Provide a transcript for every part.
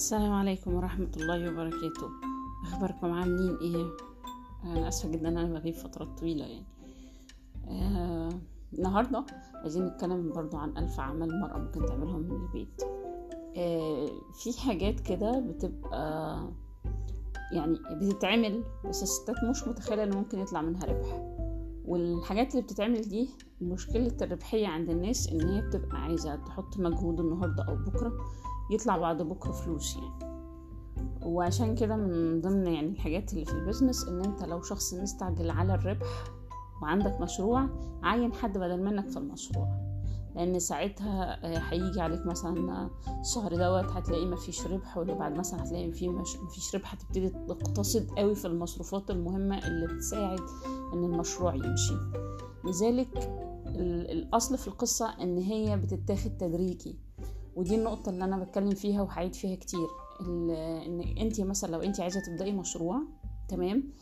السلام عليكم ورحمة الله وبركاته. أخباركم عاملين إيه؟ أنا آسفة جدا أنا بغيب فترات طويلة يعني. آه النهاردة عايزين نتكلم برضو عن ألف عمل المرأة ممكن تعملهم من البيت. آه في حاجات كده بتبقى يعني بتتعمل بس الستات مش متخيلة إن ممكن يطلع منها ربح. والحاجات اللي بتتعمل دي مشكلة الربحية عند الناس إن هي بتبقى عايزة تحط مجهود النهاردة أو بكرة. يطلع بعد بكرة فلوس يعني. وعشان كده من ضمن يعني الحاجات اللي في البيزنس إن أنت لو شخص مستعجل على الربح وعندك مشروع عين حد بدل منك في المشروع. لأن ساعتها هيجي عليك مثلا الشهر دوت هتلاقي مفيش ربح واللي بعد مثلا هتلاقي في مش مفيش ربح هتبتدي تقتصد قوي في المصروفات المهمة اللي بتساعد إن المشروع يمشي. لذلك الأصل في القصة إن هي بتتاخد تدريجي. ودي النقطة اللي أنا بتكلم فيها وهعيد فيها كتير. إن أنت مثلا لو أنت عايزة تبدأي مشروع تمام؟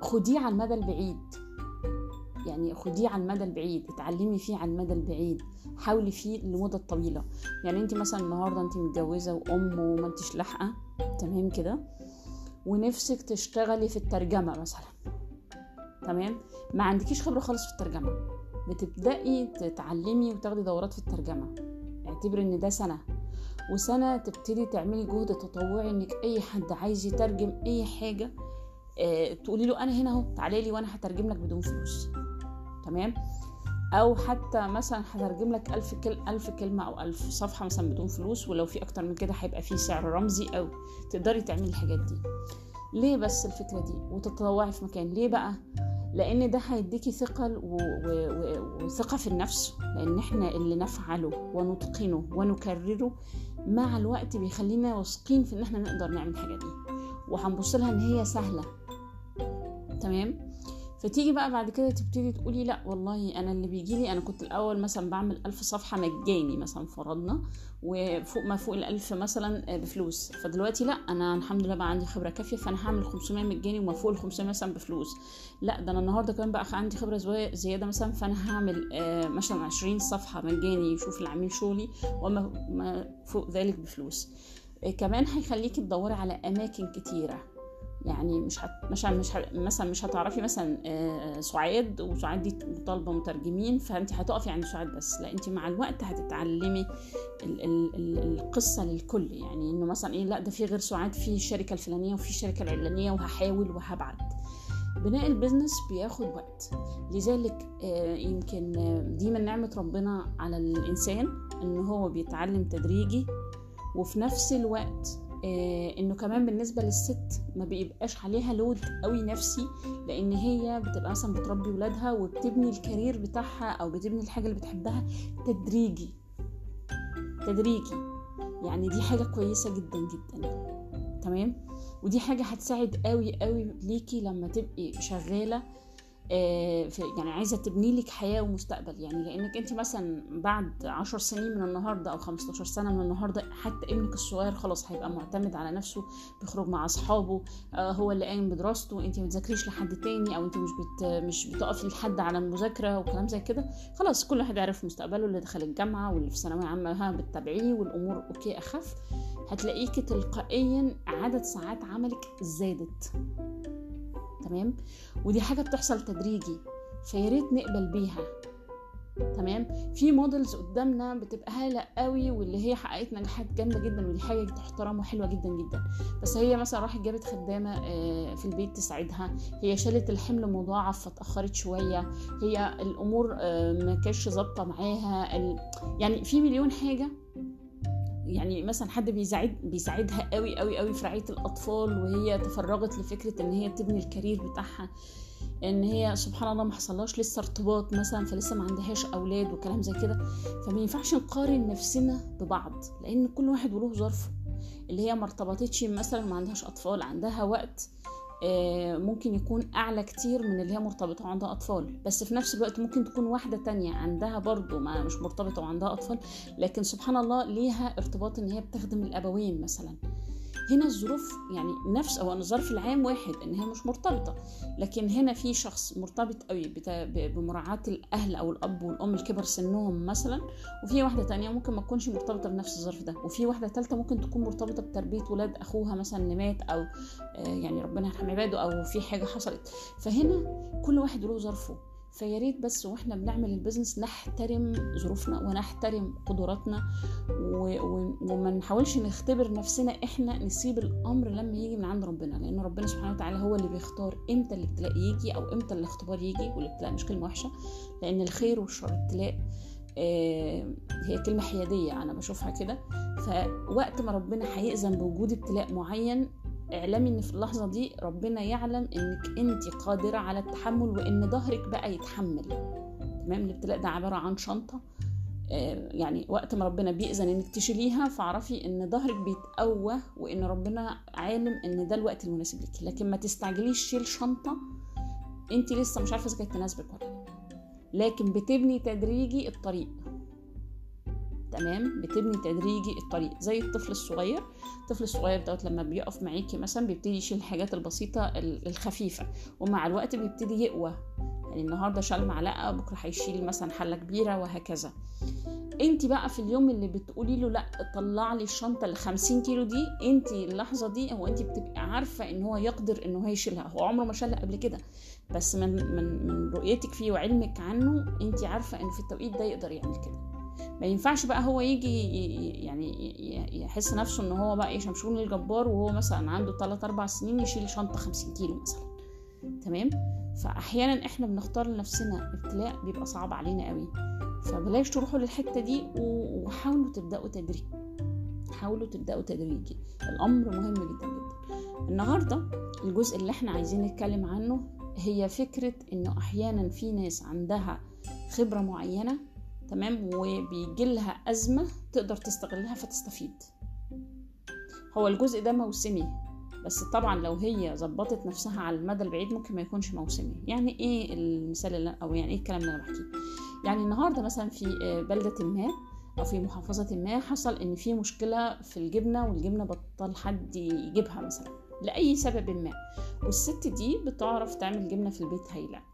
خديه على المدى البعيد. يعني خديه على المدى البعيد اتعلمي فيه على المدى البعيد. حاولي فيه لمدة طويلة. يعني أنت مثلا النهاردة أنت متجوزة وأم وما انتش لاحقة تمام كده؟ ونفسك تشتغلي في الترجمة مثلا تمام؟ ما عندكيش خبرة خالص في الترجمة. بتبدأي تتعلمي وتاخدي دورات في الترجمة. اعتبري إن ده سنة. وسنة تبتدي تعملي جهد تطوعي إنك أي حد عايز يترجم أي حاجة آه تقولي له أنا هنا أهو تعالي لي وأنا هترجم لك بدون فلوس. تمام؟ أو حتى مثلا هترجم لك ألف, كل ألف كلمة أو ألف صفحة مثلا بدون فلوس ولو في أكتر من كده هيبقى في سعر رمزي أو تقدري تعملي الحاجات دي. ليه بس الفكرة دي؟ وتتطوعي في مكان. ليه بقى؟ لأن ده هيديكي. و... وثقة في النفس لأن إحنا اللي نفعله ونتقنه ونكرره مع الوقت بيخلينا واثقين في إن إحنا نقدر نعمل الحاجة دي وهنبص لها إن هي سهلة تمام فتيجي بقى بعد كده تبتدي تقولي لأ والله أنا اللي بيجي لي أنا كنت الأول مثلا بعمل ألف صفحة مجاني مثلا فرضنا وفوق ما فوق الألف مثلا بفلوس. فدلوقتي لأ أنا الحمد لله بقى عندي خبرة كافية فأنا هعمل 500 مجاني وما فوق ال 500 مثلا بفلوس. لأ ده أنا النهارده كمان بقى عندي خبرة زيادة مثلا فأنا هعمل مثلا 20 صفحة مجاني يشوف العميل شغلي وما فوق ذلك بفلوس. كمان هيخليكي تدوري على أماكن كتيرة. يعني مش هت... مش مش ه... مثلا مش هتعرفي مثلا سعاد وسعاد دي طالبة مترجمين فانت هتقفي عند سعاد بس لأ انت مع الوقت هتتعلمي ال... ال... ال... القصة للكل يعني إنه مثلا إيه لأ ده في غير سعاد في الشركة الفلانية وفي الشركة العلانية وهحاول وهبعت. بناء البيزنس بياخد وقت. لذلك يمكن دي من نعمة ربنا على الإنسان إن هو بيتعلم تدريجي وفي نفس الوقت آه إنه كمان بالنسبة للست ما بيبقاش عليها لود قوي نفسي لأن هي بتبقى مثلا بتربي ولادها وبتبني الكارير بتاعها أو بتبني الحاجة اللي بتحبها تدريجي. تدريجي. يعني دي حاجة كويسة جدا جدا. تمام؟ ودي حاجة هتساعد قوي قوي ليكي لما تبقي شغالة يعني عايزة تبني لك حياة ومستقبل. يعني لأنك أنت مثلا بعد عشر سنين من النهارده أو 15 سنة من النهارده حتى ابنك الصغير خلاص هيبقى معتمد على نفسه بيخرج مع أصحابه هو اللي قايم بدراسته أنت ما بتذاكريش لحد تاني أو أنت مش بت مش بتقفي لحد على المذاكرة وكلام زي كده. خلاص كل واحد عارف مستقبله اللي دخل الجامعة واللي في ثانوية عامة بتتابعيه والأمور okay أخف. هتلاقيكي تلقائيا عدد ساعات عملك زادت. تمام؟ ودي حاجة بتحصل تدريجي فياريت نقبل بيها. تمام؟ في models قدامنا بتبقى هايلة قوي واللي هي حققت نجاحات جامدة جدا ودي حاجة تحترم وحلوه جدا جدا. بس هي مثلا راحت جابت خدامة في البيت تساعدها. هي شالت الحمل مضاعف فاتاخرت شوية. هي الأمور ما كانتش ظابطة معاها. يعني في مليون حاجة. يعني مثلا حد بيساعد بيساعدها قوي قوي قوي في رعاية الأطفال وهي تفرغت لفكرة إن هي تبني الكارير بتاعها إن هي سبحان الله ما حصلهاش لسه ارتباط مثلا فلسه ما عندهاش أولاد وكلام زي كده. فما ينفعش نقارن نفسنا ببعض لأن كل واحد وله ظرفه. اللي هي ما ارتبطتش مثلا ما عندهاش أطفال عندها وقت. ممكن يكون أعلى كتير من اللي هي مرتبطة وعندها أطفال. بس في نفس الوقت ممكن تكون واحدة تانية عندها برضو ما مش مرتبطة وعندها أطفال. لكن سبحان الله ليها ارتباط إن هي بتخدم الأبوين مثلا. هنا الظروف يعني نفس أو الظرف العام واحد إن هي مش مرتبطة. لكن هنا في شخص مرتبط قوي بمراعاة الأهل أو الأب والأم الكبر سنهم مثلا وفي واحدة تانية ممكن ما تكونش مرتبطة بنفس الظرف ده. وفي واحدة ثالثه ممكن تكون مرتبطة بتربية ولاد أخوها مثلا اللي مات أو يعني ربنا يرحم عباده أو في حاجة حصلت. فهنا كل واحد له ظرفه. فيا ريت بس وإحنا بنعمل البيزنس نحترم ظروفنا ونحترم قدراتنا و... و... وما نحاولش نختبر نفسنا إحنا نسيب الأمر لما يجي من عند ربنا لأن ربنا سبحانه وتعالى هو اللي بيختار إمتى الابتلاء يجي أو إمتى الاختبار يجي والابتلاء مش كلمة وحشة لأن الخير والشر ابتلاء آه هي كلمة حيادية أنا بشوفها كده. فوقت ما ربنا هيأذن بوجود ابتلاء معين اعلمي إن في اللحظة دي ربنا يعلم إنك انت قادرة على التحمل وإن ظهرك بقى يتحمل. تمام؟ الابتلاء ده عبارة عن شنطة. يعني وقت ما ربنا بيأذن إنك تشيليها فاعرفي إن ظهرك بيتقوى وإن ربنا عالم إن ده الوقت المناسب لك لكن ما تستعجليش شيل شنطة. انت لسه مش عارفة إذا كانت تناسبك ولا لكن بتبني تدريجي الطريق. تمام بتبني تدريجي الطريق زي الطفل الصغير الطفل الصغير دوت لما بيقف معاكي مثلا بيبتدي يشيل الحاجات البسيطة الخفيفة ومع الوقت بيبتدي يقوى يعني النهاردة شال معلقة بكرة هيشيل مثلا حلة كبيرة وهكذا. انت بقى في اليوم اللي بتقولي له لأ طلع لي الشنطة ال 50 كيلو دي انت اللحظة دي هو انت بتبقي عارفة إن هو يقدر إن هو يشيلها هو عمره ما شالها قبل كده بس من من من رؤيتك فيه وعلمك عنه انت عارفة إن في التوقيت ده يقدر يعمل كده. ما ينفعش بقى هو يجي يعني يحس نفسه إن هو بقى إيه شمشون الجبار وهو مثلا عنده 3 4 سنين يشيل شنطة 50 كيلو مثلا. تمام؟ فاحيانا إحنا بنختار لنفسنا ابتلاء بيبقى صعب علينا قوي. فبلاش تروحوا للحتة دي وحاولوا تبدأوا تدريج حاولوا تبدأوا تدريجي. الأمر مهم جدا جدا. النهارده الجزء اللي إحنا عايزين نتكلم عنه هي فكرة إنه أحيانا في ناس عندها خبرة معينة تمام؟ وبيجي لها أزمة تقدر تستغلها فتستفيد. هو الجزء ده موسمي بس طبعا لو هي ظبطت نفسها على المدى البعيد ممكن ما يكونش موسمي. يعني إيه المثال اللي أو يعني إيه الكلام اللي أنا بحكيه؟ يعني النهارده مثلا في بلدة ما أو في محافظة ما حصل إن في مشكلة في الجبنة والجبنة بطل حد يجيبها مثلا لأي سبب ما والست دي بتعرف تعمل جبنة في البيت هايلة.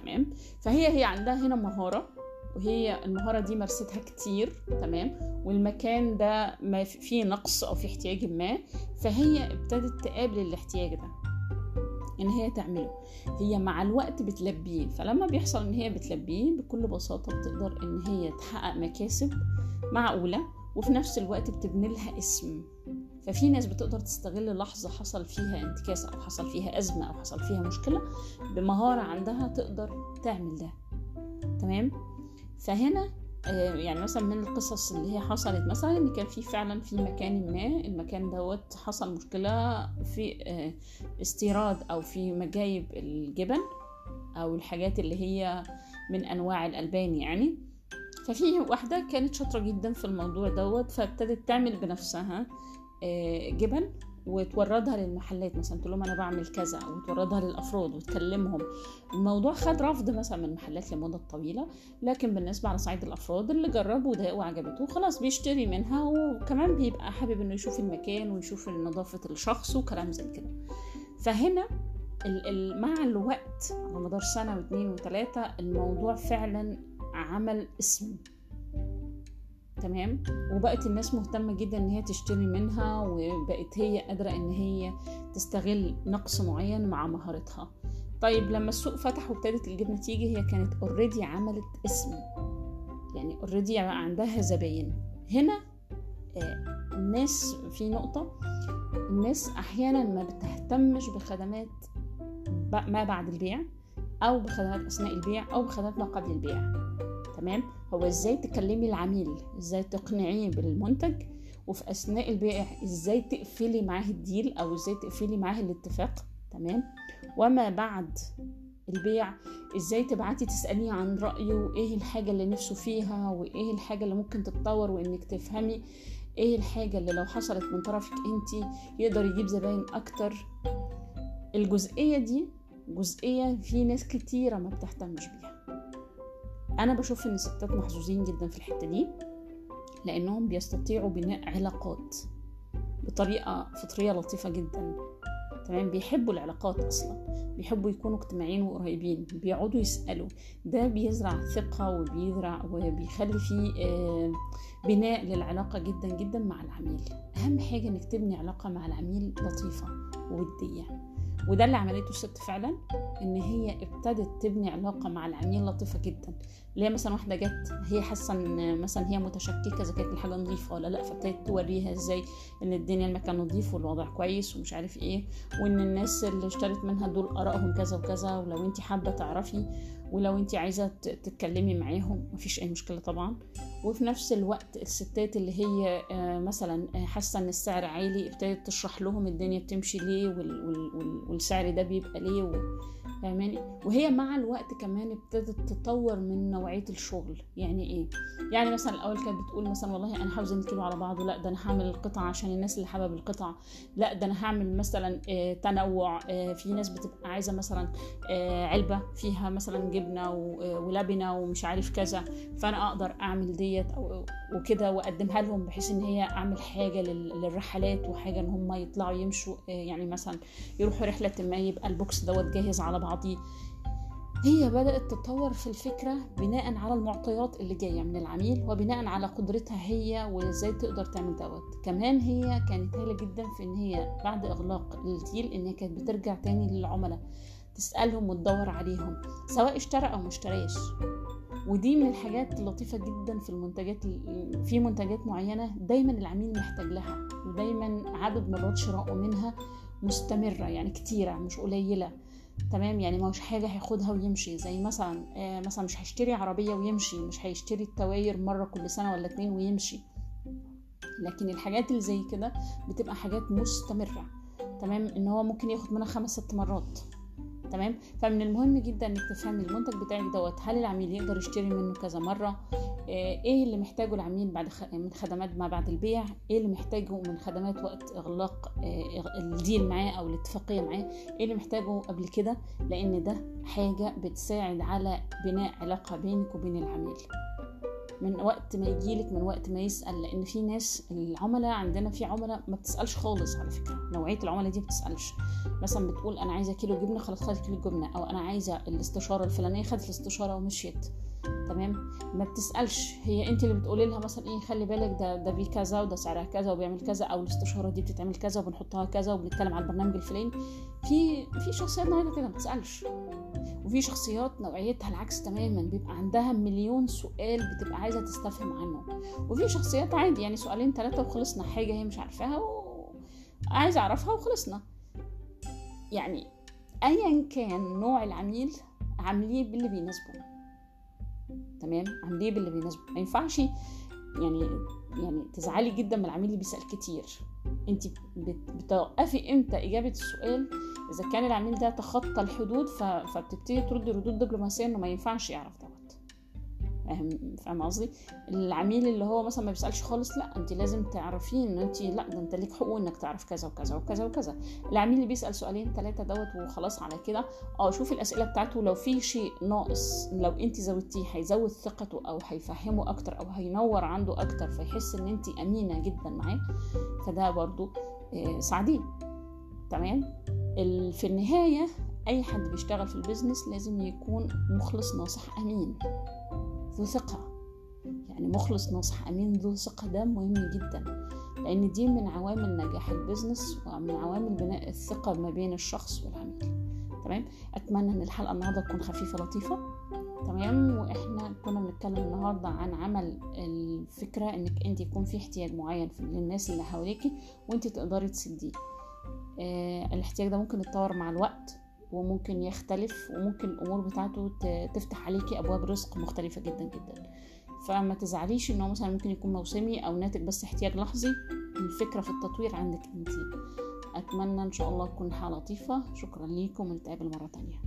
تمام؟ فهي هي عندها هنا مهارة وهي المهارة دي مارستها كتير تمام؟ والمكان ده ما فيه نقص أو فيه احتياج ما فهي ابتدت تقابل الاحتياج ده إن هي تعمله. هي مع الوقت بتلبيه فلما بيحصل إن هي بتلبيه بكل بساطة بتقدر إن هي تحقق مكاسب معقولة وفي نفس الوقت بتبني لها اسم. ففي ناس بتقدر تستغل لحظة حصل فيها انتكاس أو حصل فيها أزمة أو حصل فيها مشكلة بمهارة عندها تقدر تعمل ده. تمام؟ فهنا يعني مثلا من القصص اللي هي حصلت مثلا إن كان في فعلا في مكان ما المكان دوت حصل مشكلة في استيراد أو في مجايب الجبن أو الحاجات اللي هي من أنواع الألبان يعني. ففي واحدة كانت شاطرة جدا في الموضوع دوت فابتدت تعمل بنفسها جبن وتوردها للمحلات مثلا تقول لهم أنا بعمل كذا وتوردها للأفراد وتكلمهم. الموضوع خد رفض مثلا من المحلات لمدة طويلة لكن بالنسبة على صعيد الأفراد اللي جربوا ده وعجبته خلاص بيشتري منها وكمان بيبقى حابب إنه يشوف المكان ويشوف نظافة الشخص وكلام زي كده. فهنا مع الوقت على مدار سنة واثنين وثلاثة الموضوع فعلا عمل اسم. تمام؟ وبقت الناس مهتمة جدا إن هي تشتري منها وبقت هي قادرة إن هي تستغل نقص معين مع مهارتها. طيب لما السوق فتح وابتدت الجبنة تيجي هي كانت already عملت اسم. يعني already عندها زباين. هنا الناس في نقطة الناس أحيانا ما بتهتمش بخدمات ما بعد البيع أو بخدمات أثناء البيع أو بخدمات ما قبل البيع. تمام؟ هو إزاي تكلمي العميل؟ إزاي تقنعيه بالمنتج؟ وفي أثناء البيع إزاي تقفلي معاه الديل أو إزاي تقفلي معاه الاتفاق؟ تمام؟ وما بعد البيع إزاي تبعتي تسأليه عن رأيه؟ وايه الحاجة اللي نفسه فيها؟ وإيه الحاجة اللي ممكن تتطور؟ وإنك تفهمي إيه الحاجة اللي لو حصلت من طرفك انت يقدر يجيب زباين أكتر. الجزئية دي جزئية في ناس كتيرة ما بتهتمش بيها. أنا بشوف إن الستات محظوظين جدا في الحتة دي لأنهم بيستطيعوا بناء علاقات بطريقة فطرية لطيفة جدا. تمام؟ بيحبوا العلاقات أصلا بيحبوا يكونوا اجتماعيين وقريبين بيقعدوا يسألوا. ده بيزرع ثقة وبيزرع وبيخلي فيه بناء للعلاقة جدا جدا مع العميل. أهم حاجة إنك تبني علاقة مع العميل لطيفة وودية. وده اللي عملته الست فعلا إن هي ابتدت تبني علاقة مع العميل لطيفة جدا. اللي هي مثلا واحدة جت هي حاسة إن مثلا هي متشككة إذا كانت الحاجة نظيفة ولا لأ فابتدت توريها إزاي إن الدنيا المكان نظيف والوضع كويس ومش عارف إيه وإن الناس اللي اشترت منها دول آرائهم كذا وكذا ولو انت حابة تعرفي ولو انت عايزة تتكلمي معاهم مفيش أي مشكلة طبعا. وفي نفس الوقت الستات اللي هي مثلا حاسة إن السعر عالي ابتدت تشرح لهم الدنيا بتمشي ليه والسعر ده بيبقى ليه فاهماني؟ وهي مع الوقت كمان ابتدت تطور من نوعية الشغل. يعني إيه؟ يعني مثلا الأول كانت بتقول مثلا والله أنا هوزن الكيلو على بعضه لا ده أنا هعمل القطعة عشان الناس اللي حابب القطع لا ده أنا هعمل مثلا آه تنوع آه في ناس بتبقى عايزة مثلا آه علبة فيها مثلا جبنة ولبنة ومش عارف كذا. فأنا أقدر أعمل ديت وكده وأقدمها لهم بحيث إن هي أعمل حاجة للرحلات وحاجة إن هم يطلعوا يمشوا يعني مثلا يروحوا رحلة ما يبقى ال box دوت جاهز على بعضيه هي بدأت تتطور في الفكرة بناء على المعطيات اللي جاية من العميل وبناء على قدرتها هي وإزاي تقدر تعمل دوت. كمان هي كانت هايلة جدا في إن هي بعد إغلاق ال deal إن هي كانت بترجع تاني للعملاء تسألهم وتدور عليهم سواء اشترى أو مشتريش ودي من الحاجات اللطيفة جدا في المنتجات في منتجات معينة دايما العميل محتاج لها ودايما عدد مرات شرائه منها مستمرة يعني كتيرة مش قليلة. تمام؟ يعني مش حاجة هياخدها ويمشي. زي مثلا آه مثلا مش هيشتري عربية ويمشي مش هيشتري التواير مرة كل سنة ولا اتنين ويمشي. لكن الحاجات اللي زي كده بتبقى حاجات مستمرة. تمام؟ إن هو ممكن ياخد منها خمس ست مرات. تمام؟ فمن المهم جدا إنك تفهمي المنتج بتاعك دوت. هل العميل يقدر يشتري منه كذا مرة؟ إيه اللي محتاجه العميل بعد. من خدمات ما بعد البيع؟ إيه اللي محتاجه من خدمات وقت إغلاق الديل معاه أو الاتفاقية معاه؟ إيه اللي محتاجه قبل كده؟ لأن ده حاجة بتساعد على بناء علاقة بينك وبين العميل. من وقت ما يجيلك من وقت ما يسأل لأن في ناس العملاء عندنا في عملاء ما بتسألش خالص على فكرة. نوعية العملاء دي ما بتسألش. مثلا بتقول أنا عايزة كيلو جبنة خلاص خدت كيلو جبنة. أو أنا عايزة الاستشارة الفلانية خدت الاستشارة ومشيت. تمام؟ ما بتسألش. هي أنت اللي بتقولي لها مثلا إيه خلي بالك ده ده بيه كذا وده سعرها كذا وبيعمل كذا أو الاستشارة دي بتتعمل كذا وبنحطها كذا وبنتكلم على البرنامج الفلاني. في في شخصيات نوعيه كده ما بتسألش. وفي شخصيات نوعيتها العكس تماما بيبقى عندها مليون سؤال بتبقى عايزة تستفهم عنه. وفي شخصيات عادي يعني سؤالين ثلاثة وخلصنا حاجة هي مش عارفاها وعايزه أعرفها وخلصنا. يعني ايا كان نوع العميل عامليه باللي بيناسبه. تمام؟ عامليه باللي بيناسبه ما ينفعش يعني يعني تزعلي جدا من العميل اللي بيسأل كتير. انت بتوقفي إمتى إجابة السؤال؟ إذا كان العميل ده تخطى الحدود فبتبتدي تردي ردود دبلوماسية إنه ما ينفعش يعرف دوت فاهمة قصدي؟ العميل اللي هو مثلا ما بيسألش خالص لأ انت لازم تعرفيه إن انت لأ ده أنت ليك حقوق إنك تعرف كذا وكذا وكذا وكذا. العميل اللي بيسأل سؤالين ثلاثة دوت وخلاص على كده آه شوفي الأسئلة بتاعته لو في شيء ناقص لو انت زودتيه هيزود ثقته أو هيفهمه أكتر أو هينور عنده أكتر فيحس إن انت أمينة جدا معاه فده برضو آه ساعديه. تمام؟ في النهاية أي حد بيشتغل في ال business لازم يكون مخلص ناصح أمين. ذو ثقة. يعني مخلص ناصح أمين ذو ثقة ده مهم جدا لأن دي من عوامل نجاح ال business ومن عوامل بناء الثقة ما بين الشخص والعميل. تمام؟ أتمنى إن الحلقة النهاردة تكون خفيفة لطيفة. تمام؟ وإحنا كنا بنتكلم النهارده عن عمل الفكرة إنك أنت يكون في احتياج معين للناس اللي حواليكي وأنت تقدري تسديه. آه الاحتياج ده ممكن يتطور مع الوقت. وممكن يختلف وممكن الأمور بتاعته تفتح عليكي أبواب رزق مختلفة جدا جدا. فما تزعليش إنه مثلا ممكن يكون موسمي أو ناتج بس احتياج لحظي. الفكرة في التطوير عندك انت. أتمنى إن شاء الله تكون حالة لطيفة. شكرا ليكم ونتقابل مرة تانية.